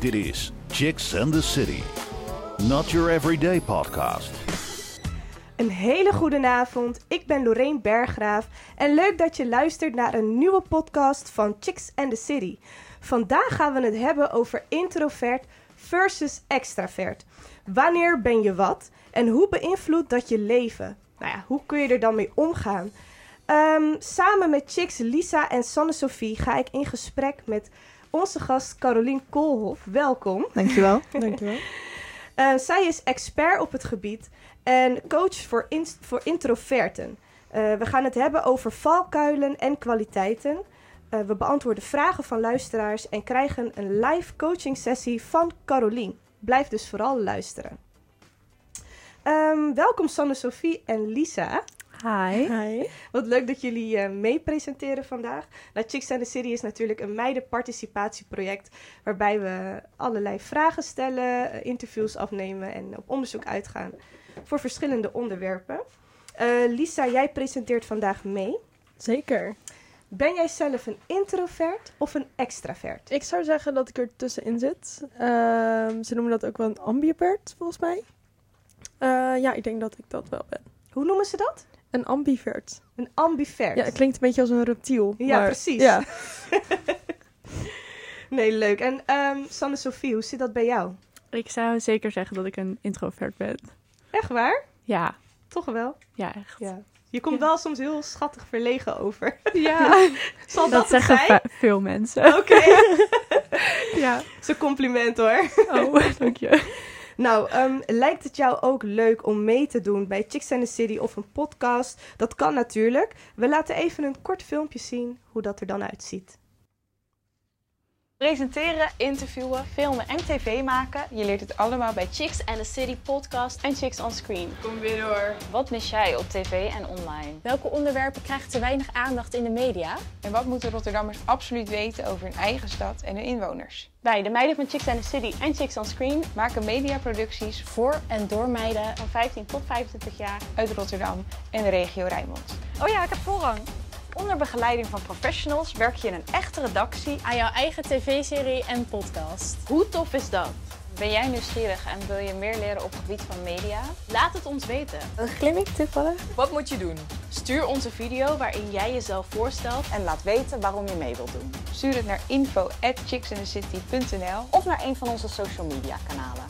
Dit is Chicks and the City. Not your everyday podcast. Een hele goede avond. Ik ben Lorraine Berggraaf en leuk dat je luistert naar een nieuwe podcast van Chicks and the City. Vandaag gaan we het hebben over introvert versus extravert. Wanneer ben je wat en hoe beïnvloedt dat je leven? Nou ja, hoe kun je er dan mee omgaan? Ehm, samen met Chicks Lisa en Sanne Sophie ga ik in gesprek met onze gast Carolien Koolhof. Welkom. Dankjewel. Dankjewel. Uh, zij is expert op het gebied en coach voor, in, voor introverten. Uh, we gaan het hebben over valkuilen en kwaliteiten. Uh, we beantwoorden vragen van luisteraars en krijgen een live coaching sessie van Carolien. Blijf dus vooral luisteren. Um, welkom Sanne, Sophie en Lisa. Hi. Hi. Wat leuk dat jullie uh, mee presenteren vandaag. Nou, Chicks and the City is natuurlijk een meidenparticipatieproject... waarbij we allerlei vragen stellen, uh, interviews afnemen... en op onderzoek uitgaan voor verschillende onderwerpen. Uh, Lisa, jij presenteert vandaag mee. Zeker. Ben jij zelf een introvert of een extravert? Ik zou zeggen dat ik er tussenin zit. Ehm, ze noemen dat ook wel een ambivert, volgens mij. ja, ik denk dat ik dat wel ben. Hoe noemen ze dat? Een ambivert. Een ambivert? Ja, het klinkt een beetje als een reptiel. Ja, maar, precies. Ja. nee, leuk. En um, Sanne Sophie, hoe zit dat bij jou? Ik zou zeker zeggen dat ik een introvert ben. Echt waar? Ja. Toch wel? Ja, echt. Ja. Je komt ja. wel soms heel schattig verlegen over. Ja, Zal dat, dat zeggen zijn? veel mensen. Oké. Okay. ja. Dat is een compliment hoor. Oh, dank je. Nou, um, lijkt het jou ook leuk om mee te doen bij Chicks and the City of een podcast? Dat kan natuurlijk. We laten even een kort filmpje zien hoe dat er dan uitziet. Presenteren, interviewen, filmen en tv maken. Je leert het allemaal bij Chicks and the City podcast en Chicks on Screen. Kom weer door. Wat mis jij op tv en online? Welke onderwerpen krijgen te weinig aandacht in de media? En wat moeten Rotterdammers absoluut weten over hun eigen stad en hun inwoners? Wij, de meiden van Chicks and the City en Chicks on Screen, maken mediaproducties voor en door meiden van 15 tot 25 jaar uit Rotterdam en de regio Rijnmond. Oh ja, ik heb voorrang. Onder begeleiding van professionals werk je in een echte redactie aan jouw eigen tv-serie en podcast. Hoe tof is dat? Ben jij nieuwsgierig en wil je meer leren op het gebied van media? Laat het ons weten. Een glimmick toevallig? Wat moet je doen? Stuur ons een video waarin jij jezelf voorstelt en laat weten waarom je mee wilt doen. Stuur het naar info@chicksandthecity.nl of naar een van onze social media kanalen.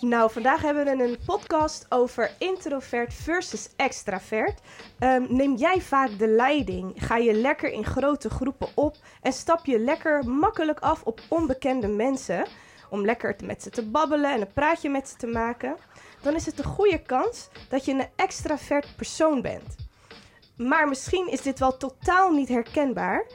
Nou, vandaag hebben we een podcast over introvert versus extravert. Um, neem jij vaak de leiding? Ga je lekker in grote groepen op en stap je lekker makkelijk af op onbekende mensen? Om lekker met ze te babbelen en een praatje met ze te maken? Dan is het een goede kans dat je een extravert persoon bent. Maar misschien is dit wel totaal niet herkenbaar.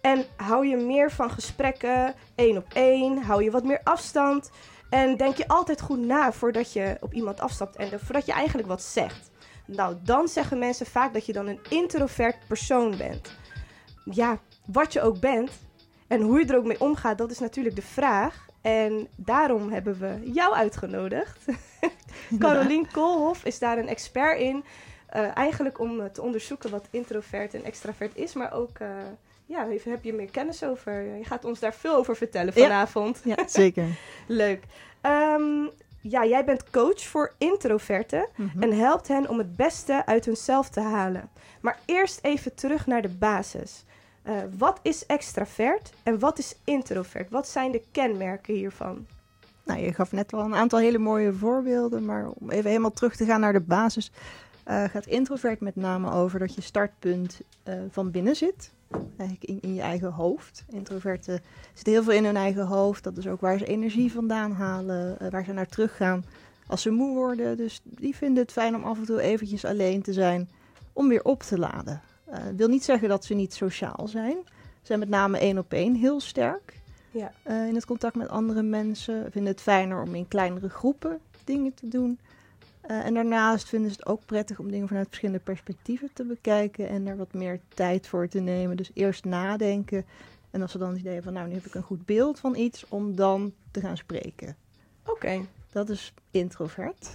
En hou je meer van gesprekken, één op één, hou je wat meer afstand. En denk je altijd goed na voordat je op iemand afstapt en voordat je eigenlijk wat zegt. Nou, dan zeggen mensen vaak dat je dan een introvert persoon bent. Ja, wat je ook bent en hoe je er ook mee omgaat, dat is natuurlijk de vraag. En daarom hebben we jou uitgenodigd. Carolien Koolhof is daar een expert in. Uh, eigenlijk om te onderzoeken wat introvert en extravert is, maar ook... Uh, ja, heb je meer kennis over? Je gaat ons daar veel over vertellen vanavond. Ja, ja zeker. Leuk. Um, ja, jij bent coach voor introverten mm -hmm. en helpt hen om het beste uit hunzelf te halen. Maar eerst even terug naar de basis. Uh, wat is extravert en wat is introvert? Wat zijn de kenmerken hiervan? Nou, je gaf net al een aantal hele mooie voorbeelden, maar om even helemaal terug te gaan naar de basis, uh, gaat introvert met name over dat je startpunt uh, van binnen zit. Eigenlijk in, in je eigen hoofd. Introverten zitten heel veel in hun eigen hoofd. Dat is ook waar ze energie vandaan halen, uh, waar ze naar terug gaan als ze moe worden. Dus die vinden het fijn om af en toe eventjes alleen te zijn om weer op te laden. Dat uh, wil niet zeggen dat ze niet sociaal zijn. Ze zijn met name één op één heel sterk ja. uh, in het contact met andere mensen. Vinden het fijner om in kleinere groepen dingen te doen. Uh, en daarnaast vinden ze het ook prettig om dingen vanuit verschillende perspectieven te bekijken en er wat meer tijd voor te nemen. Dus eerst nadenken. En als ze dan het idee van, nou, nu heb ik een goed beeld van iets, om dan te gaan spreken. Oké. Okay. Dat is introvert.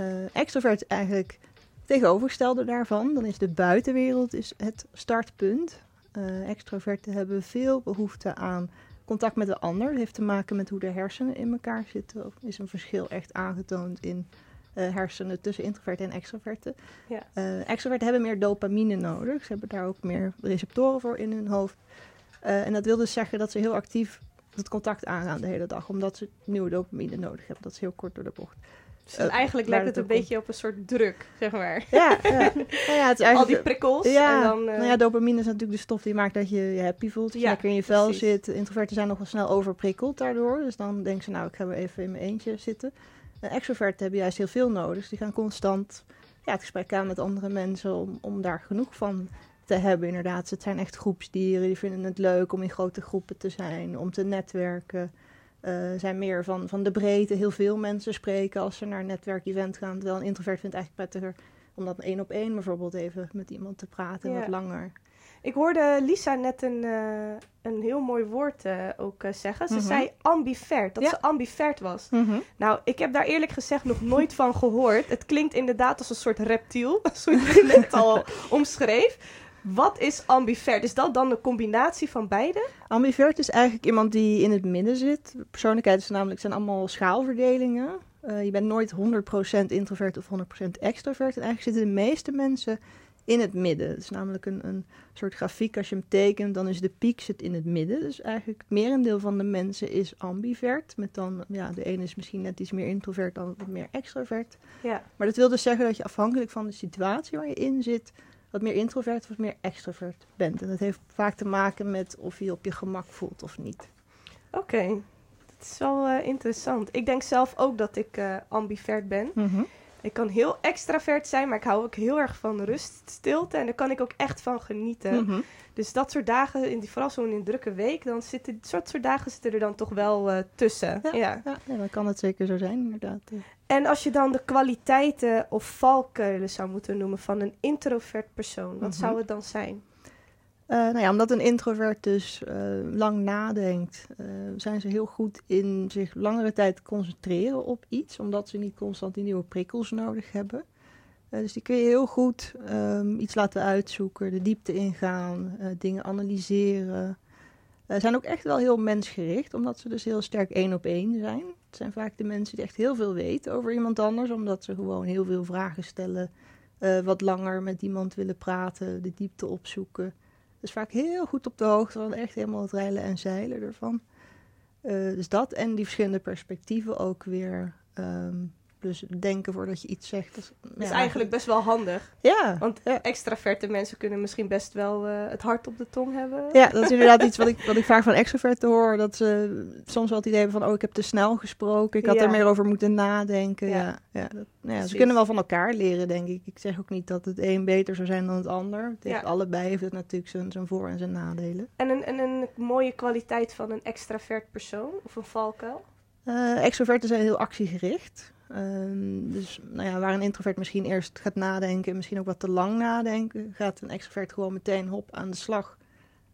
Uh, extrovert is eigenlijk tegenovergestelde daarvan. Dan is de buitenwereld is het startpunt. Uh, extroverten hebben veel behoefte aan contact met de ander. Dat heeft te maken met hoe de hersenen in elkaar zitten. Er is een verschil echt aangetoond in eh, hersenen tussen introverten en extroverten. Ja. Eh, extroverten hebben meer dopamine nodig. Ze hebben daar ook meer receptoren voor in hun hoofd. Eh, en dat wil dus zeggen dat ze heel actief het contact aangaan de hele dag. Omdat ze nieuwe dopamine nodig hebben. Dat is heel kort door de bocht. Dus eigenlijk lijkt het een beetje op een soort druk, zeg maar. Ja, ja. Nou ja, het is Al die prikkels. Ja, en dan, nou ja, dopamine is natuurlijk de stof die maakt dat je je happy voelt. Je Ja, lekker in je vel precies. zit. Introverten zijn nog wel snel overprikkeld daardoor. Dus dan denken ze, nou, ik ga weer even in mijn eentje zitten. En extroverten hebben juist heel veel nodig. Dus die gaan constant ja, het gesprek aan met andere mensen om, om daar genoeg van te hebben inderdaad. Het zijn echt groepsdieren. Die vinden het leuk om in grote groepen te zijn, om te netwerken. Eh, zijn meer van, van de breedte. Heel veel mensen spreken als ze naar een netwerkevent gaan. Terwijl een introvert vindt het eigenlijk prettiger om dat één op één bijvoorbeeld even met iemand te praten, Ja. wat langer. Ik hoorde Lisa net een, eh, een heel mooi woord eh, ook eh, zeggen. Ze Mhm. zei ambivert, dat Ja. ze ambivert was. Nou, ik heb daar eerlijk gezegd nog nooit van gehoord. Het klinkt inderdaad als een soort reptiel, zoals je net al omschreef. Wat is ambivert? Is dat dan een combinatie van beide? Ambivert is eigenlijk iemand die in het midden zit. Persoonlijkheid is namelijk zijn allemaal schaalverdelingen. Je bent nooit 100% introvert of 100% extrovert. En eigenlijk zitten de meeste mensen in het midden. Het is namelijk een, een soort grafiek. Als je hem tekent, dan is de piek zit in het midden. Dus eigenlijk het merendeel van de mensen is ambivert. Met dan, ja, de ene is misschien net iets meer introvert dan wat meer extrovert. Ja. Maar dat wil dus zeggen dat je afhankelijk van de situatie waar je in zit, wat meer introvert of wat meer extrovert bent. En dat heeft vaak te maken met of je je op je gemak voelt of niet. Oké, dat is wel eh, interessant. Ik denk zelf ook dat ik eh, ambivert ben. Ik kan heel extravert zijn, maar ik hou ook heel erg van rust, stilte. En daar kan ik ook echt van genieten. Mhm. Dus dat soort dagen, in die, vooral zo'n in drukke week, dan zitten dat soort dagen zitten er dan toch wel eh, tussen. Ja. Ja. Ja, ja, dan kan het zeker zo zijn, inderdaad. En als je dan de kwaliteiten of valkuilen zou moeten noemen van een introvert persoon, wat Mhm. zou het dan zijn? Eh, nou ja, omdat een introvert dus eh, lang nadenkt, eh, zijn ze heel goed in zich langere tijd concentreren op iets, omdat ze niet constant die nieuwe prikkels nodig hebben. Dus die kun je heel goed ehm, iets laten uitzoeken, de diepte ingaan, dingen analyseren. Ze zijn ook echt wel heel mensgericht, omdat ze dus heel sterk één op één zijn. Het zijn vaak de mensen die echt heel veel weten over iemand anders, omdat ze gewoon heel veel vragen stellen, wat langer met iemand willen praten, de diepte opzoeken. Dus vaak heel goed op de hoogte van echt helemaal het reilen en zeilen ervan. Eh, dus dat en die verschillende perspectieven ook weer. ehm, dus denken voordat je iets zegt. Dat is eigenlijk best wel handig. Ja, Want ja. extraverte mensen kunnen misschien best wel eh, het hart op de tong hebben. ja, dat is inderdaad iets wat ik, wat ik vaak van extroverten hoor. Dat ze soms wel het idee hebben van, oh, ik heb te snel gesproken. Ik had er meer over moeten nadenken. Ja. Ja, dat, nou ja, ze kunnen wel van elkaar leren, denk ik. Ik zeg ook niet dat het een beter zou zijn dan het ander. Het heeft Ja. allebei heeft het natuurlijk zijn, zijn voor- en zijn nadelen. En een, en een mooie kwaliteit van een extravert persoon of een valkuil? Eh, extroverten zijn heel actiegericht. Ehm, dus nou ja, waar een introvert misschien eerst gaat nadenken en misschien ook wat te lang nadenken, gaat een extrovert gewoon meteen hop aan de slag.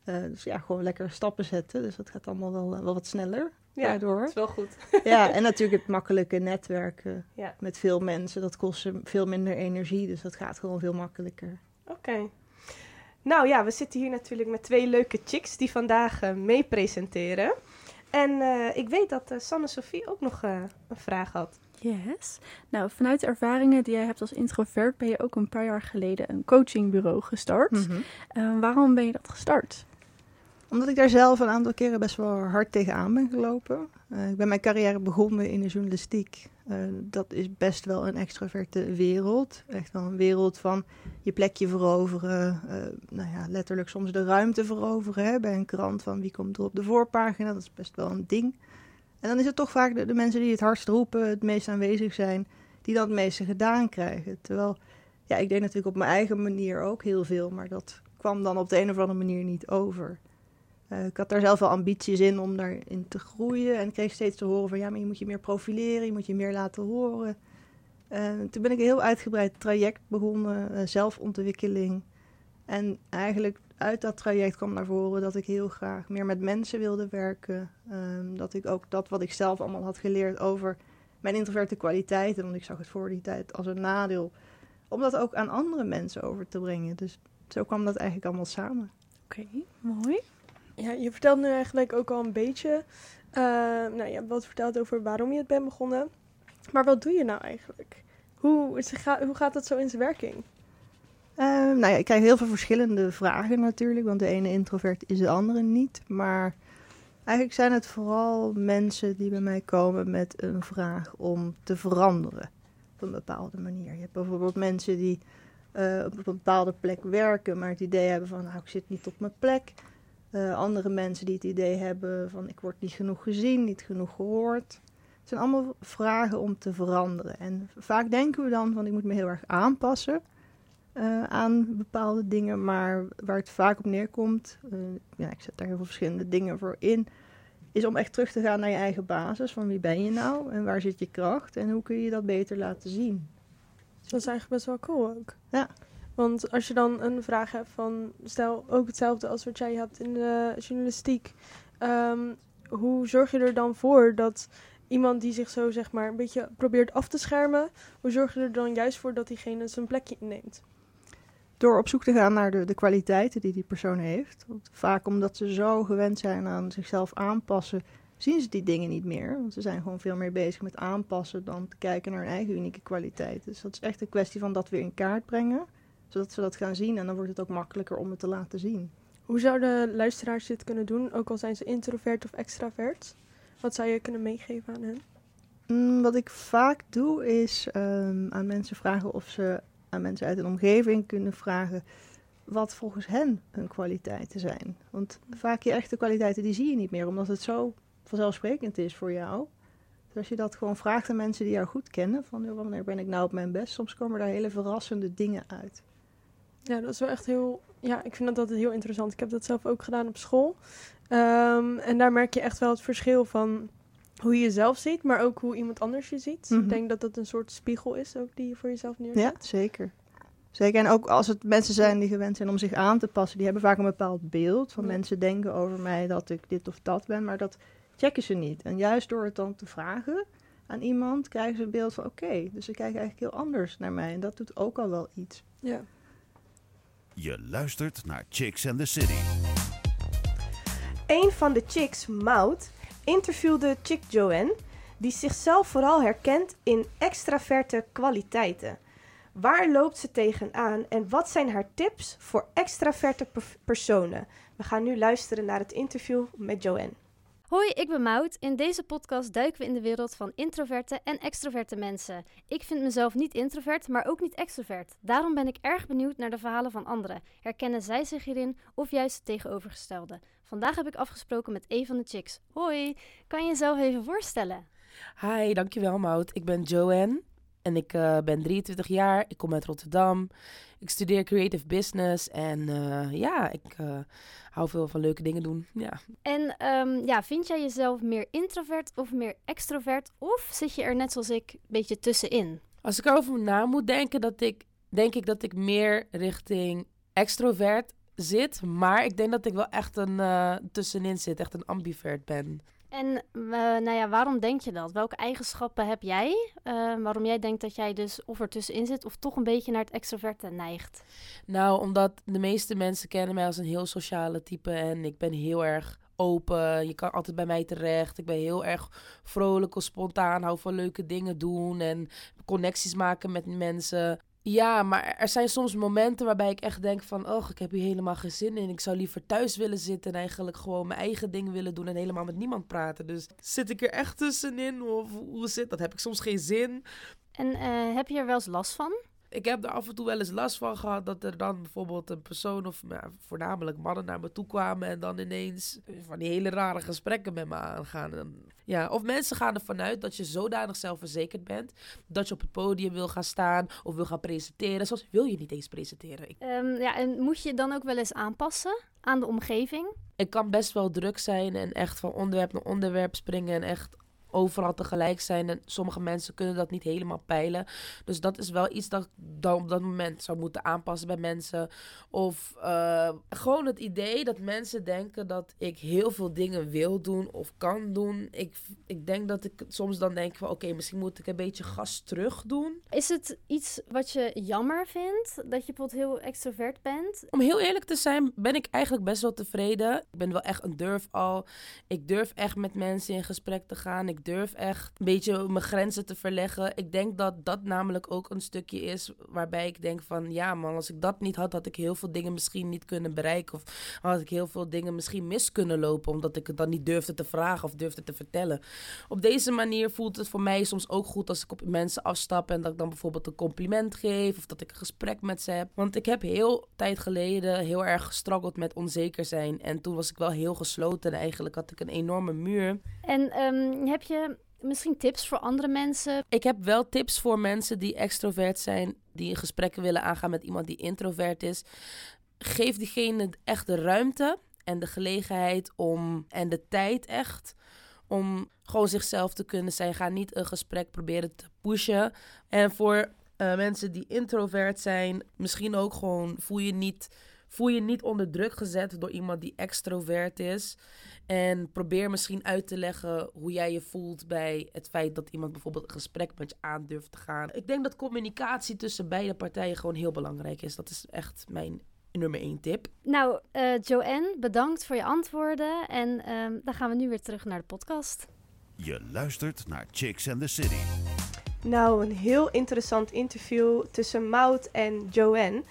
Eh, dus ja, gewoon lekker stappen zetten. Dus dat gaat allemaal wel, wel wat sneller Ja, daardoor. dat is wel goed. Ja, en natuurlijk het makkelijke netwerken Ja. met veel mensen. Dat kost veel minder energie, dus dat gaat gewoon veel makkelijker. Oké. Nou ja, we zitten hier natuurlijk met twee leuke chicks die vandaag eh, mee presenteren. En eh, ik weet dat eh, Sanne Sophie ook nog eh, een vraag had. Yes. Nou, vanuit de ervaringen die jij hebt als introvert ben je ook een paar jaar geleden een coachingbureau gestart. Mhm. Waarom ben je dat gestart? Omdat ik daar zelf een aantal keren best wel hard tegenaan ben gelopen. Eh, ik ben mijn carrière begonnen in de journalistiek. Eh, dat is best wel een extroverte wereld. Echt wel een wereld van je plekje veroveren. eh, nou ja, letterlijk soms de ruimte veroveren. Hè, bij een krant van wie komt er op de voorpagina. Dat is best wel een ding. En dan is het toch vaak de, de mensen die het hardst roepen, het meest aanwezig zijn, die dan het meeste gedaan krijgen. Terwijl, ja, ik deed natuurlijk op mijn eigen manier ook heel veel, maar dat kwam dan op de een of andere manier niet over. Eh, ik had daar zelf wel ambities in om daarin te groeien. En ik kreeg steeds te horen van ja, maar je moet je meer profileren, je moet je meer laten horen. Eh, toen ben ik een heel uitgebreid traject begonnen, eh, zelfontwikkeling. En eigenlijk uit dat traject kwam naar voren dat ik heel graag meer met mensen wilde werken. Ehm, dat ik ook dat wat ik zelf allemaal had geleerd over mijn introverte kwaliteiten, want ik zag het voor die tijd als een nadeel, om dat ook aan andere mensen over te brengen. Dus zo kwam dat eigenlijk allemaal samen. Oké, mooi. Ja, je vertelt nu eigenlijk ook al een beetje. eh, nou, je hebt wat verteld over waarom je het bent begonnen. Maar wat doe je nou eigenlijk? Hoe, hoe gaat dat zo in zijn werking? Ehm, nou ja, ik krijg heel veel verschillende vragen natuurlijk, want de ene introvert is de andere niet. Maar eigenlijk zijn het vooral mensen die bij mij komen met een vraag om te veranderen op een bepaalde manier. Je hebt bijvoorbeeld mensen die eh, op een bepaalde plek werken, maar het idee hebben van nou, ik zit niet op mijn plek. Eh, andere mensen die het idee hebben van ik word niet genoeg gezien, niet genoeg gehoord. Het zijn allemaal vragen om te veranderen. En vaak denken we dan van ik moet me heel erg aanpassen eh, aan bepaalde dingen. Maar waar het vaak op neerkomt, eh, ja, ik zet daar heel veel verschillende dingen voor in, is om echt terug te gaan naar je eigen basis. Van wie ben je nou en waar zit je kracht en hoe kun je dat beter laten zien. Dat is eigenlijk best wel cool ook. Ja. Want als je dan een vraag hebt van, stel ook hetzelfde als wat jij hebt in de journalistiek. ehm, hoe zorg je er dan voor dat iemand die zich zo zeg maar een beetje probeert af te schermen, hoe zorg je er dan juist voor dat diegene zijn plekje inneemt? Door op zoek te gaan naar de, de kwaliteiten die die persoon heeft. Vaak omdat ze zo gewend zijn aan zichzelf aanpassen, zien ze die dingen niet meer. Want ze zijn gewoon veel meer bezig met aanpassen dan te kijken naar hun eigen unieke kwaliteit. Dus dat is echt een kwestie van dat weer in kaart brengen. Zodat ze dat gaan zien en dan wordt het ook makkelijker om het te laten zien. Hoe zouden luisteraars dit kunnen doen, ook al zijn ze introvert of extravert? Wat zou je kunnen meegeven aan hen? Mm, wat ik vaak doe is ehm, aan mensen vragen of ze aan mensen uit hun omgeving kunnen vragen wat volgens hen hun kwaliteiten zijn. Want vaak je echte kwaliteiten die zie je niet meer, omdat het zo vanzelfsprekend is voor jou. Dus als je dat gewoon vraagt aan mensen die jou goed kennen, van "Joh, wanneer ben ik nou op mijn best, soms komen daar hele verrassende dingen uit. Ja, dat is wel echt heel. Ja, ik vind dat altijd heel interessant. Ik heb dat zelf ook gedaan op school. Ehm, en daar merk je echt wel het verschil van hoe je jezelf ziet, maar ook hoe iemand anders je ziet. Mhm. Ik denk dat dat een soort spiegel is ook die je voor jezelf neerzet. Ja, zeker. Zeker. En ook als het mensen zijn die gewend zijn om zich aan te passen, die hebben vaak een bepaald beeld. Van Ja. mensen denken over mij dat ik dit of dat ben, maar dat checken ze niet. En juist door het dan te vragen aan iemand, krijgen ze een beeld van oké, dus ze kijken eigenlijk heel anders naar mij. En dat doet ook al wel iets. Ja. Je luistert naar Chicks and the City. Een van de chicks, Maud, interviewde chick Joanne, die zichzelf vooral herkent in extraverte kwaliteiten. Waar loopt ze tegenaan en wat zijn haar tips voor extraverte per- personen? We gaan nu luisteren naar het interview met Joanne. Hoi, ik ben Maud. In deze podcast duiken we in de wereld van introverte en extroverte mensen. Ik vind mezelf niet introvert, maar ook niet extrovert. Daarom ben ik erg benieuwd naar de verhalen van anderen. Herkennen zij zich hierin of juist het tegenovergestelde? Vandaag heb ik afgesproken met een van de chicks. Hoi, kan je jezelf even voorstellen? Hi, dankjewel Mout. Ik ben Joanne en ik eh, ben 23 jaar. Ik kom uit Rotterdam. Ik studeer creative business en eh, ja, ik eh, hou veel van leuke dingen doen. Ja. En ehm, ja, vind jij jezelf meer introvert of meer extrovert? Of zit je er net zoals ik een beetje tussenin? Als ik erover na moet denken, dat ik, denk ik dat ik meer richting extrovert zit. Maar ik denk dat ik wel echt een tussenin zit, echt een ambivert ben. En eh, nou ja, waarom denk je dat? Welke eigenschappen heb jij? eh, waarom jij denkt dat jij dus of er tussenin zit of toch een beetje naar het extroverte neigt? Nou, omdat de meeste mensen kennen mij als een heel sociale type en ik ben heel erg open. Je kan altijd bij mij terecht. Ik ben heel erg vrolijk of spontaan, hou van leuke dingen doen en connecties maken met mensen. Ja, maar er zijn soms momenten waarbij ik echt denk van... oh, ik heb hier helemaal geen zin in. Ik zou liever thuis willen zitten en eigenlijk gewoon mijn eigen ding willen doen... en helemaal met niemand praten. Dus zit ik er echt tussenin of hoe zit dat? Heb ik soms geen zin? En eh, heb je er wel eens last van? Ik heb er af en toe wel eens last van gehad dat er dan bijvoorbeeld een persoon of ja, voornamelijk mannen naar me toe kwamen en dan ineens van die hele rare gesprekken met me aangaan. En, ja, of mensen gaan ervan uit dat je zodanig zelfverzekerd bent dat je op het podium wil gaan staan of wil gaan presenteren. Zoals wil je niet eens presenteren. Ik, Ehm, ja, en moet je dan ook wel eens aanpassen aan de omgeving? ik kan best wel druk zijn en echt van onderwerp naar onderwerp springen en echt overal tegelijk zijn. En sommige mensen kunnen dat niet helemaal peilen. Dus dat is wel iets dat ik dan op dat moment zou moeten aanpassen bij mensen. Of uh, gewoon het idee dat mensen denken dat ik heel veel dingen wil doen of kan doen. Ik, ik denk dat ik soms dan denk van oké, misschien moet ik een beetje gas terug doen. Is het iets wat je jammer vindt? Dat je bijvoorbeeld heel extrovert bent? Om heel eerlijk te zijn, ben ik eigenlijk best wel tevreden. Ik ben wel echt een durf al. Ik durf echt met mensen in gesprek te gaan. Ik durf echt een beetje mijn grenzen te verleggen. Ik denk dat dat namelijk ook een stukje is waarbij ik denk van ja man, als ik dat niet had, had ik heel veel dingen misschien niet kunnen bereiken. Of had ik heel veel dingen misschien mis kunnen lopen omdat ik het dan niet durfde te vragen of durfde te vertellen. Op deze manier voelt het voor mij soms ook goed als ik op mensen afstap en dat ik dan bijvoorbeeld een compliment geef of dat ik een gesprek met ze heb. Want ik heb heel tijd geleden heel erg gestruggeld met onzeker zijn. En toen was ik wel heel gesloten en eigenlijk had ik een enorme muur. En ehm, heb je misschien tips voor andere mensen? Ik heb wel tips voor mensen die extrovert zijn, die gesprekken willen aangaan met iemand die introvert is. Geef diegene echt de ruimte en de gelegenheid om en de tijd echt om gewoon zichzelf te kunnen zijn. Ga niet een gesprek proberen te pushen. En voor uh, mensen die introvert zijn, misschien ook gewoon voel je niet voel je niet onder druk gezet door iemand die extrovert is. En probeer misschien uit te leggen hoe jij je voelt bij het feit dat iemand bijvoorbeeld een gesprek met je aandurft te gaan. Ik denk dat communicatie tussen beide partijen gewoon heel belangrijk is. Dat is echt mijn nummer één tip. Nou, uh, Joanne, bedankt voor je antwoorden. En uh, dan gaan we nu weer terug naar de podcast. Je luistert naar Chicks and the City. Nou, een heel interessant interview tussen Mout en Joanne.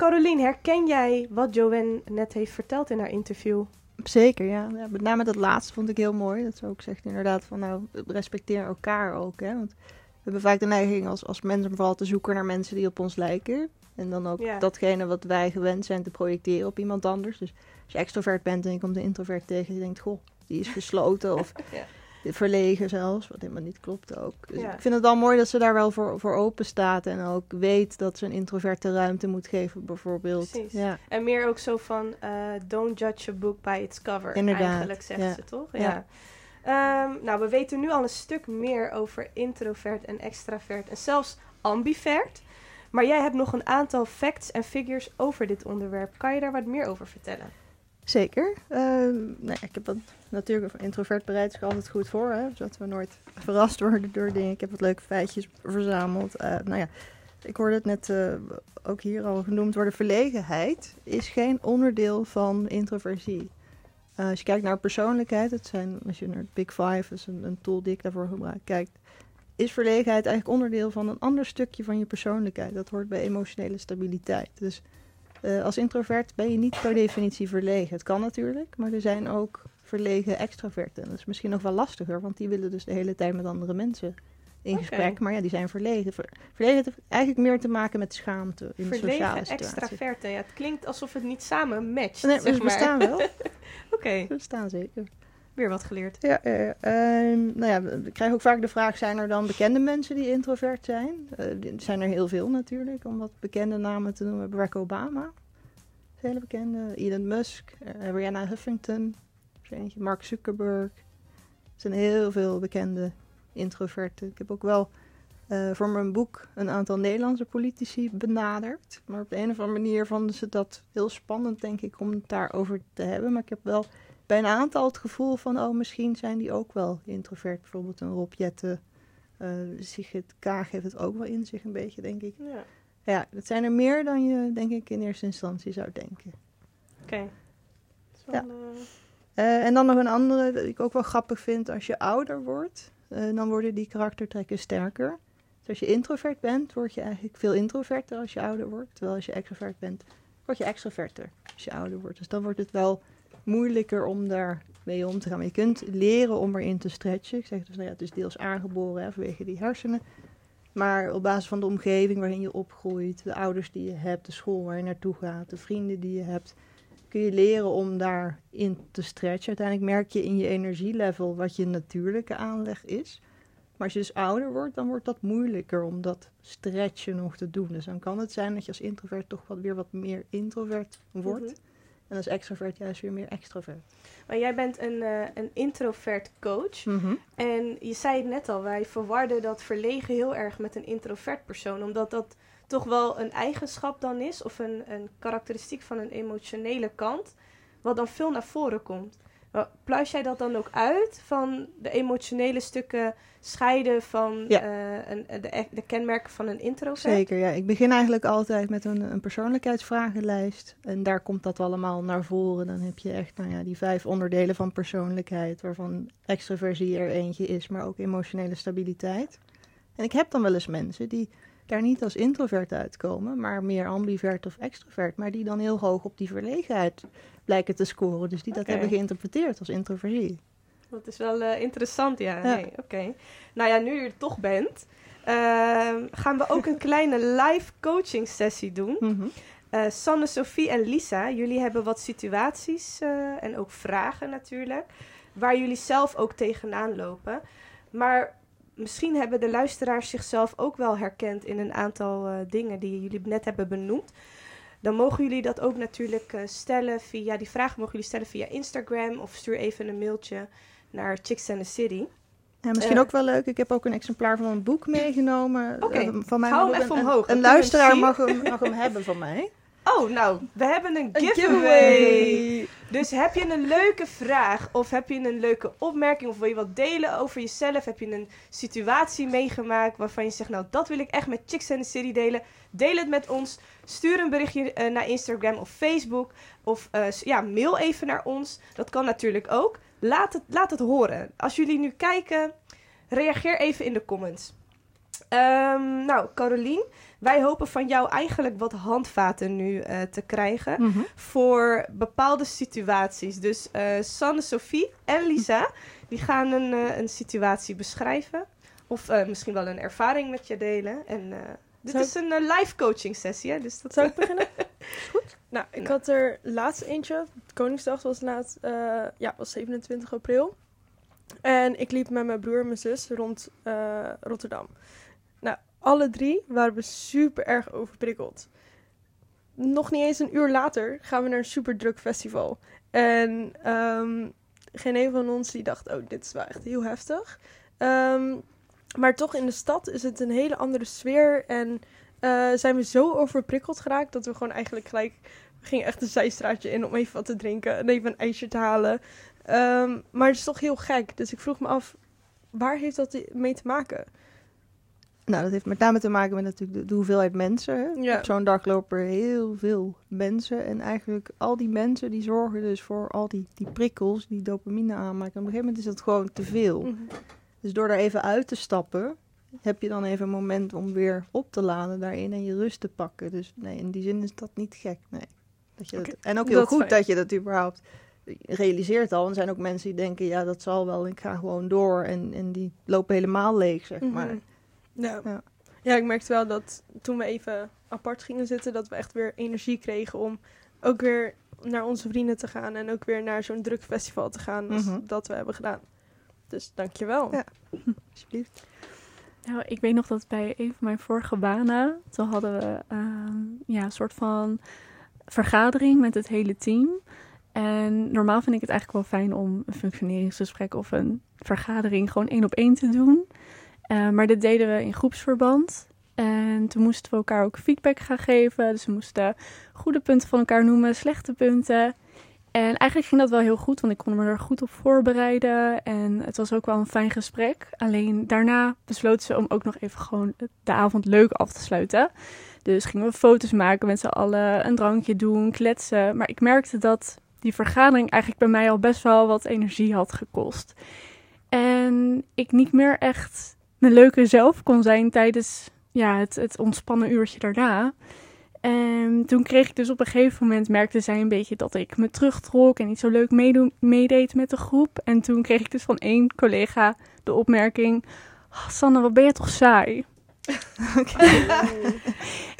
Caroline, herken jij wat Joanne net heeft verteld in haar interview? Zeker, ja. ja. Met name dat laatste vond ik heel mooi. Dat ze ook zegt inderdaad van nou, respecteer elkaar ook. Hè? Want we hebben vaak de neiging als, als mensen vooral te zoeken naar mensen die op ons lijken. En dan ook datgene wat wij gewend zijn te projecteren op iemand anders. Dus als je extrovert bent en je komt een introvert tegen, je denkt, goh, die is gesloten of ja. Verlegen zelfs, wat helemaal niet klopt ook. Dus ik vind het wel mooi dat ze daar wel voor, voor open staat en ook weet dat ze een introverte ruimte moet geven, bijvoorbeeld. Precies. Ja. En meer ook zo van, uh, don't judge a book by its cover, Inderdaad. eigenlijk zegt ze toch? Ja. Um, nou, we weten nu al een stuk meer over introvert en extravert en zelfs ambivert. Maar jij hebt nog een aantal facts en figures over dit onderwerp. Kan je daar wat meer over vertellen? Zeker. Uh, nee, ik heb dat natuurlijk introvert bereid altijd goed voor, hè, zodat we nooit verrast worden door dingen. Ik heb wat leuke feitjes verzameld. Uh, nou ja, ik hoorde het net uh, ook hier al genoemd worden. Verlegenheid is geen onderdeel van introversie. Uh, als je kijkt naar persoonlijkheid, het zijn, als je naar Big Five, is een, een tool die ik daarvoor gebruik, kijkt, is verlegenheid eigenlijk onderdeel van een ander stukje van je persoonlijkheid. Dat hoort bij emotionele stabiliteit. Dus uh, als introvert ben je niet per definitie verlegen. Het kan natuurlijk, maar er zijn ook verlegen extraverten. Dat is misschien nog wel lastiger, want die willen dus de hele tijd met andere mensen in okay. gesprek. Maar ja, die zijn verlegen. Verlegen heeft eigenlijk meer te maken met schaamte in verlegen, sociale situaties. extraverten. Ja, het klinkt alsof het niet samen matcht. Nee, zeg we bestaan wel. Oké. Okay. We bestaan zeker. Weer wat geleerd. Ja, uh, nou ja, we krijgen ook vaak de vraag: zijn er dan bekende mensen die introvert zijn? Uh, zijn er heel veel natuurlijk. Om wat bekende namen te noemen: Barack Obama, hele bekende. Elon Musk, Rihanna Huffington, Mark Zuckerberg. Er zijn heel veel bekende introverten. Ik heb ook wel voor mijn boek een aantal Nederlandse politici benaderd. Maar op de een of andere manier vonden ze dat heel spannend, denk ik, om het daarover te hebben. Maar ik heb wel bij een aantal het gevoel van, oh, misschien zijn die ook wel introvert. Bijvoorbeeld een Rob Jetten, uh, Sigrid Kaag heeft het ook wel in zich een beetje, denk ik. Ja. Ja, dat zijn er meer dan je, denk ik, in eerste instantie zou denken. Oké. Okay. Ja. Uh, en dan nog een andere, dat ik ook wel grappig vind, als je ouder wordt, uh, dan worden die karaktertrekken sterker. Dus als je introvert bent, word je eigenlijk veel introverter als je ouder wordt. Terwijl als je extrovert bent, word je extroverter als je ouder wordt. Dus dan wordt het wel moeilijker om daar mee om te gaan. Je kunt leren om erin te stretchen. Ik zeg dus, nou ja, het is deels aangeboren hè, vanwege die hersenen. Maar op basis van de omgeving waarin je opgroeit, de ouders die je hebt, de school waar je naartoe gaat, de vrienden die je hebt, kun je leren om daarin te stretchen. Uiteindelijk merk je in je energielevel wat je natuurlijke aanleg is. Maar als je dus ouder wordt, dan wordt dat moeilijker om dat stretchen nog te doen. Dus dan kan het zijn dat je als introvert toch wat weer wat meer introvert wordt. -hmm. En als extrovert juist weer meer extrovert. Maar jij bent een, eh, een introvert coach. Mhm. En je zei het net al, wij verwarden dat verlegen heel erg met een introvert persoon. Omdat dat toch wel een eigenschap dan is, of een, een karakteristiek van een emotionele kant, wat dan veel naar voren komt. Pluis jij dat dan ook uit van de emotionele stukken scheiden van Ja. eh, een, de, e- de kenmerken van een introvert? Zeker, ja. Ik begin eigenlijk altijd met een, een persoonlijkheidsvragenlijst. En daar komt dat allemaal naar voren. Dan heb je echt nou ja, die vijf onderdelen van persoonlijkheid, waarvan extroversie er eentje is, maar ook emotionele stabiliteit. En ik heb dan wel eens mensen die daar niet als introvert uitkomen, maar meer ambivert of extrovert, maar die dan heel hoog op die verlegenheid blijken te scoren. Dus die dat hebben geïnterpreteerd als introversie. Dat is wel eh, interessant, ja. Oké. Nou ja, nu je er toch bent, ehm, gaan we ook een kleine live coaching sessie doen. Mhm. Eh, Sanne, Sophie en Lisa, jullie hebben wat situaties eh, en ook vragen natuurlijk, waar jullie zelf ook tegenaan lopen. Maar misschien hebben de luisteraars zichzelf ook wel herkend in een aantal eh, dingen die jullie net hebben benoemd. Dan mogen jullie dat ook natuurlijk eh, stellen via, die vragen mogen jullie stellen via Instagram of stuur even een mailtje naar Chicks and the City. Ja, misschien Eh, ook wel leuk. Ik heb ook een exemplaar van een boek meegenomen. Van mij hou hem even een, omhoog, Een, hem luisteraar mag hem, mag hem hebben van mij. Oh, nou, we hebben een Een giveaway. Dus heb je een leuke vraag of heb je een leuke opmerking of wil je wat delen over jezelf? Heb je een situatie meegemaakt waarvan je zegt, nou dat wil ik echt met Chicks and the City delen? Deel het met ons. Stuur een berichtje eh, naar Instagram of Facebook of eh, ja, mail even naar ons. Dat kan natuurlijk ook. Laat het, laat het horen. Als jullie nu kijken, reageer even in de comments. Ehm, nou, Carolien, wij hopen van jou eigenlijk wat handvaten nu eh, te krijgen Mhm. voor bepaalde situaties. Dus eh, Sanne, Sophie en Lisa, die gaan een, eh, een situatie beschrijven. Of misschien wel een ervaring met je delen. En dit Zou is een live coaching sessie, hè? Dus dat Zou ik beginnen? Goed. Nou, ik had er laatst eentje. Koningsdag was laatst, eh, ja, was 27 april. En ik liep met mijn broer en mijn zus rond Rotterdam. Alle drie waren we super erg overprikkeld. Nog niet eens een uur later gaan we naar een super druk festival. En ehm, geen een van ons die dacht, oh, dit is wel echt heel heftig. Ehm, maar toch in de stad is het een hele andere sfeer. En eh, zijn we zo overprikkeld geraakt dat we gewoon eigenlijk gelijk... We gingen echt een zijstraatje in om even wat te drinken en even een ijsje te halen. Ehm, maar het is toch heel gek. Dus ik vroeg me af, waar heeft dat mee te maken? Nou, dat heeft met name te maken met natuurlijk de, de hoeveelheid mensen. Hè? Ja. Op zo'n dag lopen er heel veel mensen. En eigenlijk al die mensen die zorgen dus voor al die, die prikkels, die dopamine aanmaken. En op een gegeven moment is dat gewoon te veel. Mhm. Dus door daar even uit te stappen, heb je dan even een moment om weer op te laden daarin en je rust te pakken. Dus nee, in die zin is dat niet gek. Nee. Dat je dat- en ook heel dat goed fijn. dat je dat überhaupt realiseert al. En er zijn ook mensen die denken, ja, dat zal wel, ik ga gewoon door. En, en die lopen helemaal leeg, zeg maar. Mhm. Ja. Ja. ja, ik merkte wel dat toen we even apart gingen zitten, dat we echt weer energie kregen om ook weer naar onze vrienden te gaan en ook weer naar zo'n druk festival te gaan als Mhm. dat we hebben gedaan. Dus dankjewel. Ja. Alsjeblieft. Nou, ik weet nog dat bij een van mijn vorige banen, toen hadden we ehm, ja, een soort van vergadering met het hele team. En normaal vind ik het eigenlijk wel fijn om een functioneringsgesprek of een vergadering gewoon één op één te doen. Eh, maar dit deden we in groepsverband. En toen moesten we elkaar ook feedback gaan geven. Dus we moesten goede punten van elkaar noemen, slechte punten. En eigenlijk ging dat wel heel goed, want ik kon me er goed op voorbereiden. En het was ook wel een fijn gesprek. Alleen daarna besloten ze om ook nog even gewoon de avond leuk af te sluiten. Dus gingen we foto's maken met z'n allen, een drankje doen, kletsen. Maar ik merkte dat die vergadering eigenlijk bij mij al best wel wat energie had gekost. En ik niet meer echt mijn leuke zelf kon zijn tijdens ja, het, het ontspannen uurtje daarna. En toen kreeg ik dus op een gegeven moment, merkte zij een beetje dat ik me terugtrok en niet zo leuk meedeed met de groep. En toen kreeg ik dus van één collega de opmerking, "Oh, Sanne, wat ben je toch saai?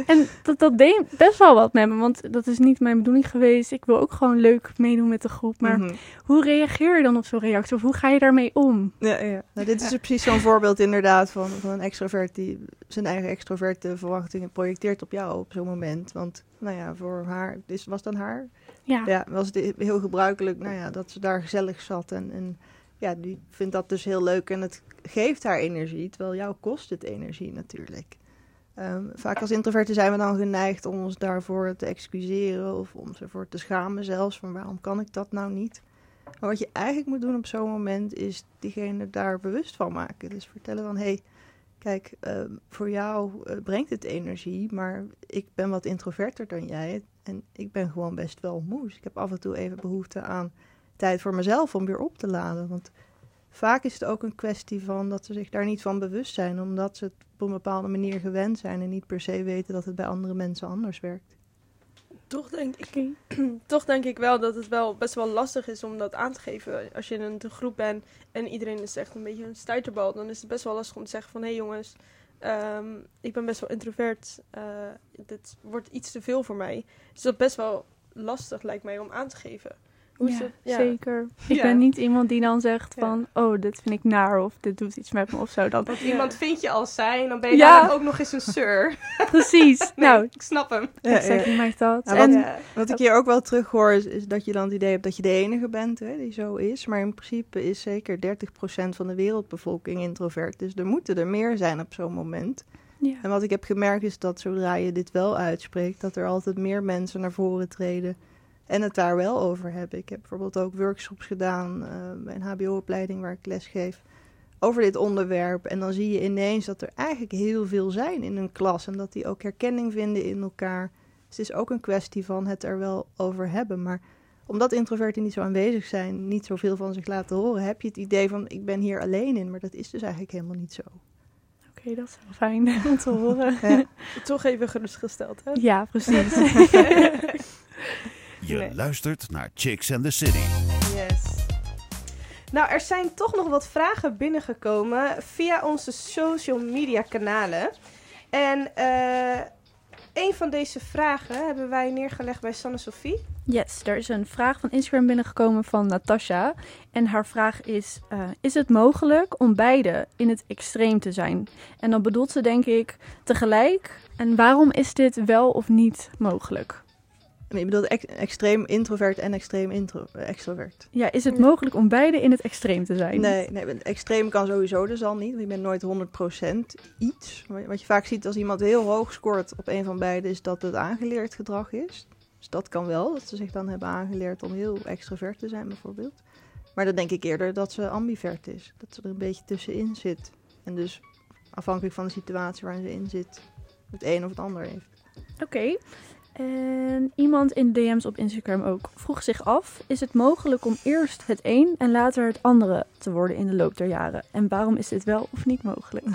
En dat, dat deed best wel wat met me, want dat is niet mijn bedoeling geweest. Ik wil ook gewoon leuk meedoen met de groep. Maar Mhm. hoe reageer je dan op zo'n reactie? Of hoe ga je daarmee om? Ja, ja. Nou, dit is precies zo'n voorbeeld inderdaad van, van een extrovert die zijn eigen extroverte verwachtingen projecteert op jou op zo'n moment. Want, nou ja, voor haar, dus was dan haar Ja. Ja, was het heel gebruikelijk nou ja, dat ze daar gezellig zat. En, en ja, die vindt dat dus heel leuk en het geeft haar energie. Terwijl jou kost het energie natuurlijk. Ehm, vaak als introverten zijn we dan geneigd om ons daarvoor te excuseren of om ze voor te schamen zelfs. Van waarom kan ik dat nou niet? Maar wat je eigenlijk moet doen op zo'n moment is diegene daar bewust van maken. Dus vertellen van, hé, hey, kijk, ehm, voor jou eh, brengt het energie, maar ik ben wat introverter dan jij. En ik ben gewoon best wel moe. Dus ik heb af en toe even behoefte aan tijd voor mezelf om weer op te laden. Want vaak is het ook een kwestie van dat ze zich daar niet van bewust zijn, omdat ze het op een bepaalde manier gewend zijn en niet per se weten dat het bij andere mensen anders werkt. Toch denk, ik, toch denk ik wel dat het wel best wel lastig is om dat aan te geven. Als je in een groep bent en iedereen is echt een beetje een stuiterbal, dan is het best wel lastig om te zeggen van hé hey jongens, ehm, ik ben best wel introvert. Uh, dit wordt iets te veel voor mij. Dus dat is best wel lastig lijkt mij om aan te geven. Hoe ja, ja, zeker. Ik ben niet iemand die dan zegt van, oh, dit vind ik naar of dit doet iets met me of zo. Dan, Want iemand vind je al zijn, dan ben je dan ook nog eens een sur. Precies. nou, ik snap hem. Exactly my thoughts. wat, wat, ik hier ook wel terug hoor, is, is, dat je dan het idee hebt dat je de enige bent hè, die zo is. Maar in principe is zeker 30% van de wereldbevolking introvert. Dus er moeten er meer zijn op zo'n moment. Ja. En wat ik heb gemerkt is dat zodra je dit wel uitspreekt, dat er altijd meer mensen naar voren treden en het daar wel over hebben. Ik heb bijvoorbeeld ook workshops gedaan uh, bij een HBO-opleiding waar ik les geef over dit onderwerp. En dan zie je ineens dat er eigenlijk heel veel zijn in een klas en dat die ook herkenning vinden in elkaar. Dus het is ook een kwestie van het er wel over hebben. Maar omdat introverten niet zo aanwezig zijn, niet zoveel van zich laten horen, heb je het idee van ik ben hier alleen in. Maar dat is dus eigenlijk helemaal niet zo. Oké, dat is wel fijn om te horen. Ja. Toch even gerustgesteld, hè? Ja, precies. Je luistert naar Chicks and the City. Yes. Nou, er zijn toch nog wat vragen binnengekomen via onze social media kanalen. En uh, een van deze vragen hebben wij neergelegd bij Sanne Sophie. Yes, er is een vraag van Instagram binnengekomen van Natasha. En haar vraag is: uh, Is het mogelijk om beide in het extreem te zijn? En dan bedoelt ze, denk ik, tegelijk. En waarom is dit wel of niet mogelijk? Je bedoelt ex extreem introvert en extreem intro extrovert. Ja, is het mogelijk om beide in het extreem te zijn? Nee, nee extreem kan sowieso dus al niet. Want je bent nooit 100% iets. Wat je vaak ziet als iemand heel hoog scoort op een van beide, is dat het aangeleerd gedrag is. Dus dat kan wel, dat ze zich dan hebben aangeleerd om heel extrovert te zijn bijvoorbeeld. Maar dan denk ik eerder dat ze ambivert is. Dat ze er een beetje tussenin zit. En dus afhankelijk van de situatie waarin ze in zit, het een of het ander heeft. Oké. En iemand in DM's op Instagram ook vroeg zich af: is het mogelijk om eerst het een en later het andere te worden in de loop der jaren? En waarom is dit wel of niet mogelijk? Uh,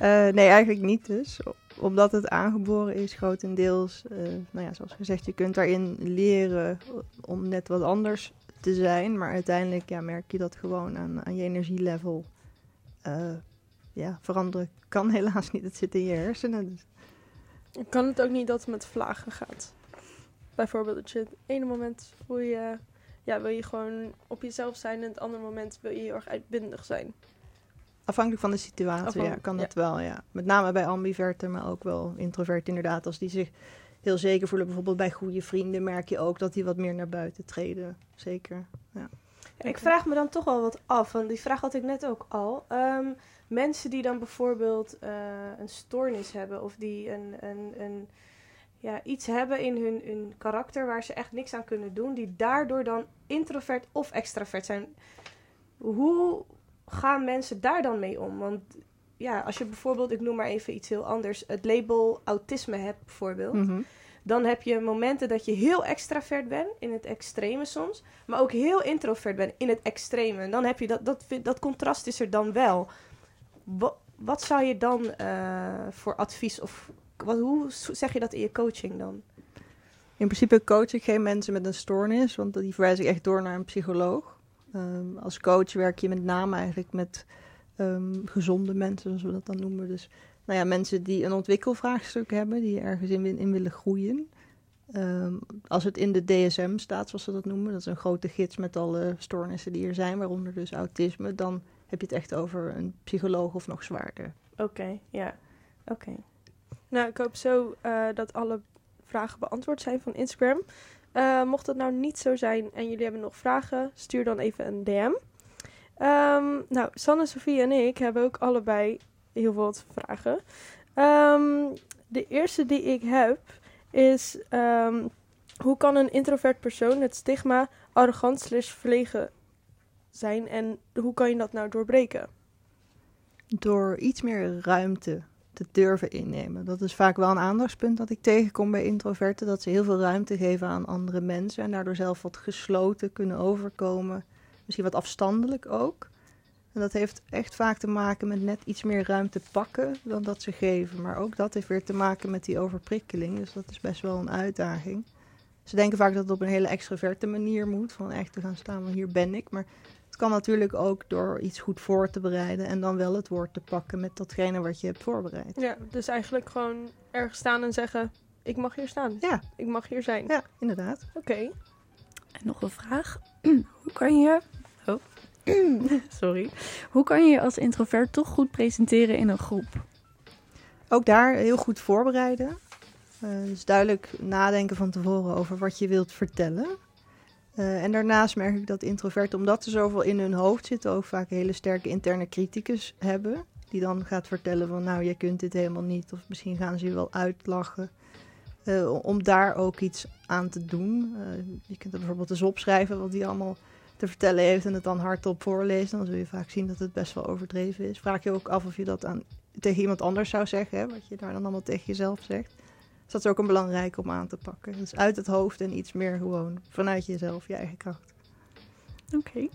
nee, eigenlijk niet dus. Omdat het aangeboren is, grotendeels. Uh, nou ja, zoals gezegd, je kunt daarin leren om net wat anders te zijn. Maar uiteindelijk ja, merk je dat gewoon aan, aan je energielevel. Uh, ja, veranderen kan helaas niet. Het zit in je hersenen. Dus kan het ook niet dat het met vlagen gaat? Bijvoorbeeld dat je het ene moment voel je, ja, wil je gewoon op jezelf zijn en het andere moment wil je heel erg uitbundig zijn. Afhankelijk van de situatie, ja, kan dat wel, ja. Met name bij ambiverten, maar ook wel introvert inderdaad. Als die zich heel zeker voelen, bijvoorbeeld bij goede vrienden, merk je ook dat die wat meer naar buiten treden. Zeker, ja. Ik vraag me dan toch wel wat af, want die vraag had ik net ook al. Um, mensen die dan bijvoorbeeld uh, een stoornis hebben of die een, een, een, ja, iets hebben in hun, hun karakter waar ze echt niks aan kunnen doen, die daardoor dan introvert of extravert zijn. Hoe gaan mensen daar dan mee om? Want ja, als je bijvoorbeeld, ik noem maar even iets heel anders, het label autisme hebt bijvoorbeeld. Mm -hmm. Dan heb je momenten dat je heel extravert bent, in het extreme soms. Maar ook heel introvert bent, in het extreme. Dan heb je dat, dat, dat contrast is er dan wel. Wat, zou je dan uh, voor advies of wat, hoe zeg je dat in je coaching dan? In principe coach ik geen mensen met een stoornis, want die verwijs ik echt door naar een psycholoog. Um, als coach werk je met name eigenlijk met um, gezonde mensen, zoals we dat dan noemen. Dus nou ja, mensen die een ontwikkelvraagstuk hebben, die ergens in, willen groeien. Um, als het in de DSM staat, zoals ze dat noemen, dat is een grote gids met alle stoornissen die er zijn, waaronder dus autisme, dan heb je het echt over een psycholoog of nog zwaarder. Oké, ja. Oké. Nou, ik hoop zo uh, dat alle vragen beantwoord zijn van Instagram. Eh, mocht dat nou niet zo zijn en jullie hebben nog vragen, stuur dan even een DM. Ehm, nou, Sanne, Sofie en ik hebben ook allebei heel veel vragen. Ehm, de eerste die ik heb is... ehm, hoe kan een introvert persoon het stigma arrogant slash verlegen zijn en hoe kan je dat nou doorbreken? Door iets meer ruimte te durven innemen. Dat is vaak wel een aandachtspunt dat ik tegenkom bij introverten. Dat ze heel veel ruimte geven aan andere mensen en daardoor zelf wat gesloten kunnen overkomen. Misschien wat afstandelijk ook. En dat heeft echt vaak te maken met net iets meer ruimte pakken dan dat ze geven. Maar ook dat heeft weer te maken met die overprikkeling. Dus dat is best wel een uitdaging. Ze denken vaak dat het op een hele extroverte manier moet. Van echt te gaan staan, van hier ben ik. Maar kan natuurlijk ook door iets goed voor te bereiden. En dan wel het woord te pakken met datgene wat je hebt voorbereid. Ja, dus eigenlijk gewoon ergens staan en zeggen, ik mag hier staan. Ja. Ik mag hier zijn. Ja, inderdaad. Oké. En nog een vraag. Hoe kan je... Oh. Sorry. Hoe kan je je als introvert toch goed presenteren in een groep? Ook daar heel goed voorbereiden. Uh, dus duidelijk nadenken van tevoren over wat je wilt vertellen. Uh, en daarnaast merk ik dat introverten, omdat ze zoveel in hun hoofd zitten, ook vaak hele sterke interne criticus hebben. Die dan gaat vertellen van nou, jij kunt dit helemaal niet. Of misschien gaan ze je wel uitlachen. Uh, om daar ook iets aan te doen. je kunt er bijvoorbeeld eens opschrijven wat die allemaal te vertellen heeft en het dan hardop voorlezen. Dan zul je vaak zien dat het best wel overdreven is. Vraag je ook af of je dat aan, tegen iemand anders zou zeggen. Wat je daar dan allemaal tegen jezelf zegt. Dus dat is ook een belangrijk om aan te pakken. Dus uit het hoofd en iets meer gewoon vanuit jezelf, je eigen kracht. Oké. Okay.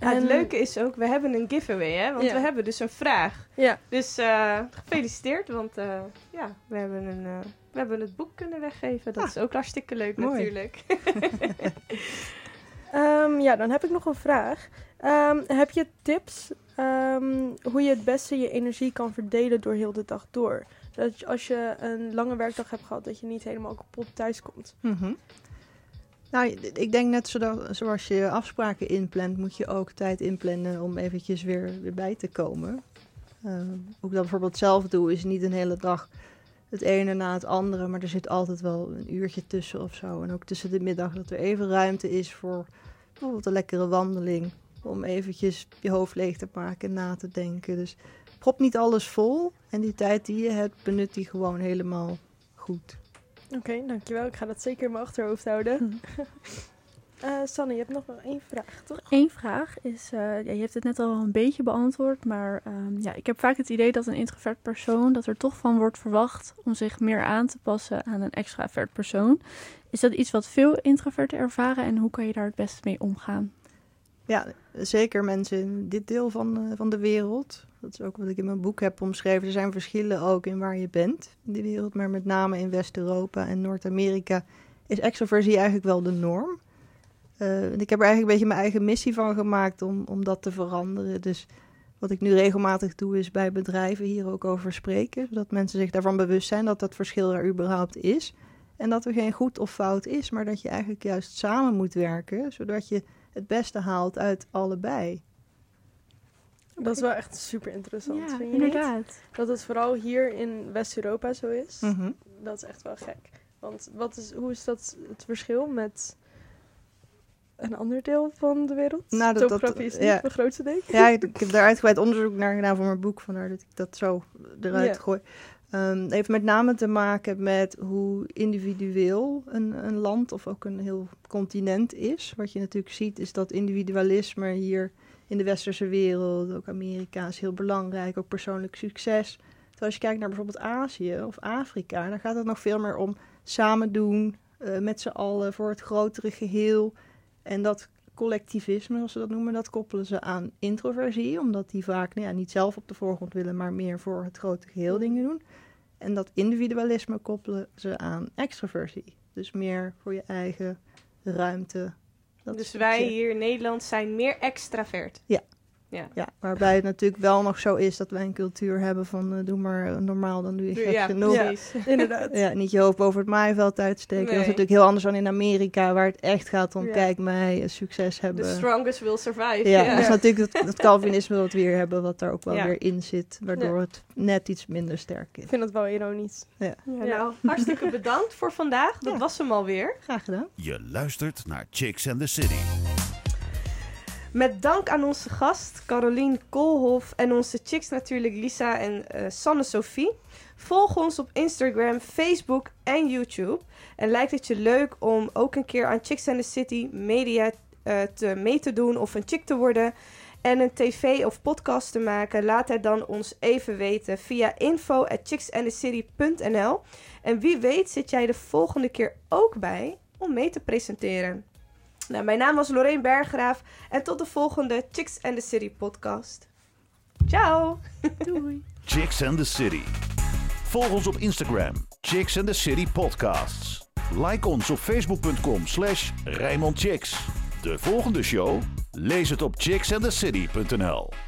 Ja, het leuke is ook, we hebben een giveaway, hè? Want Ja. we hebben dus een vraag. Ja. Dus eh, gefeliciteerd, want eh, ja, we hebben, een, eh, we hebben het boek kunnen weggeven. Dat Ah. is ook hartstikke leuk Mooi. natuurlijk. Ehm, ja, dan heb ik nog een vraag. Ehm, heb je tips ehm, hoe je het beste je energie kan verdelen door heel de dag door? Dat als je een lange werkdag hebt gehad, dat je niet helemaal kapot thuis komt. Mhm. Nou, ik denk net zoals je afspraken inplant, moet je ook tijd inplannen om eventjes weer, weer bij te komen. Uh, hoe ik dat bijvoorbeeld zelf doe, is niet een hele dag het ene na het andere, maar er zit altijd wel een uurtje tussen of zo. En ook tussen de middag dat er even ruimte is voor bijvoorbeeld een lekkere wandeling. Om eventjes je hoofd leeg te maken en na te denken. Dus prop niet alles vol. En die tijd die je hebt, benut die gewoon helemaal goed. Oké, dankjewel. Ik ga dat zeker in mijn achterhoofd houden. Hm. Eh, Sanne, je hebt nog wel één vraag, toch? Eén vraag is, eh, ja, je hebt het net al een beetje beantwoord, maar ehm, ja, ik heb vaak het idee dat een introvert persoon, dat er toch van wordt verwacht om zich meer aan te passen aan een extravert persoon. Is dat iets wat veel introverten ervaren en hoe kan je daar het beste mee omgaan? Ja, zeker mensen in dit deel van, eh, van de wereld. Dat is ook wat ik in mijn boek heb omschreven. Er zijn verschillen ook in waar je bent in die wereld. Maar met name in West-Europa en Noord-Amerika is extroversie eigenlijk wel de norm. Uh, en ik heb er eigenlijk een beetje mijn eigen missie van gemaakt om, om dat te veranderen. Dus wat ik nu regelmatig doe is bij bedrijven hier ook over spreken. Zodat mensen zich daarvan bewust zijn dat dat verschil er überhaupt is. En dat er geen goed of fout is, maar dat je eigenlijk juist samen moet werken. Zodat je het beste haalt uit allebei. Dat is wel echt super interessant, Ja, vind je inderdaad. niet? Dat het vooral hier in West-Europa zo is. Mhm. Dat is echt wel gek. Want wat is, hoe is dat het verschil met een ander deel van de wereld? Nou, dat- dat- Topografie is niet ja. mijn grootste ding. Ja, ik, ik heb daar uitgebreid onderzoek naar gedaan voor mijn boek, vandaar dat ik dat zo eruit gooi. Ehm, het heeft met name te maken met hoe individueel een, een land of ook een heel continent is. Wat je natuurlijk ziet is dat individualisme hier in de westerse wereld, ook Amerika, is heel belangrijk, ook persoonlijk succes. Terwijl als je kijkt naar bijvoorbeeld Azië of Afrika, dan gaat het nog veel meer om samen doen, eh, met z'n allen voor het grotere geheel. En dat collectivisme, zoals ze dat noemen, dat koppelen ze aan introversie. Omdat die vaak nou ja, niet zelf op de voorgrond willen, maar meer voor het grote geheel dingen doen. En dat individualisme koppelen ze aan extroversie. Dus meer voor je eigen ruimte. Dat dus wij hier in Nederland zijn meer extravert. Ja. Ja. Ja, waarbij het natuurlijk wel nog zo is dat wij een cultuur hebben van eh, doe maar normaal, dan doe je gek Ja, genoeg. precies. Inderdaad. Ja, niet je hoofd boven het maaiveld uitsteken. Dat is natuurlijk heel anders dan in Amerika, waar het echt gaat om Ja. kijk mij, eh, succes The hebben. strongest will survive. Ja, dat is natuurlijk dat, dat Calvinisme wat we hier hebben, wat daar ook wel Ja. weer in zit, waardoor Ja. het net iets minder sterk is. Ik vind het wel ironisch. Ja. Ja, Ja. nou, hartstikke bedankt voor vandaag. Dat Ja. was hem alweer. Graag gedaan. Je luistert naar Chicks and the City. Met dank aan onze gast Carolien Koolhof en onze chicks natuurlijk Lisa en eh, Sanne Sophie. Volg ons op Instagram, Facebook en YouTube. En lijkt het je leuk om ook een keer aan Chicks and the City media eh, te, mee te doen of een chick te worden en een tv of podcast te maken? Laat het dan ons even weten via info at chicksandthecity.nl. En wie weet zit jij de volgende keer ook bij om mee te presenteren. Nou, mijn naam was Lorraine Berggraaf en tot de volgende Chicks and the City podcast. Ciao! Doei. Chicks and the City. Volg ons op Instagram. Chicks and the City Podcasts. Like ons op facebook.com slash Rijnmond Chicks. De volgende show? Lees het op chicksandthecity.nl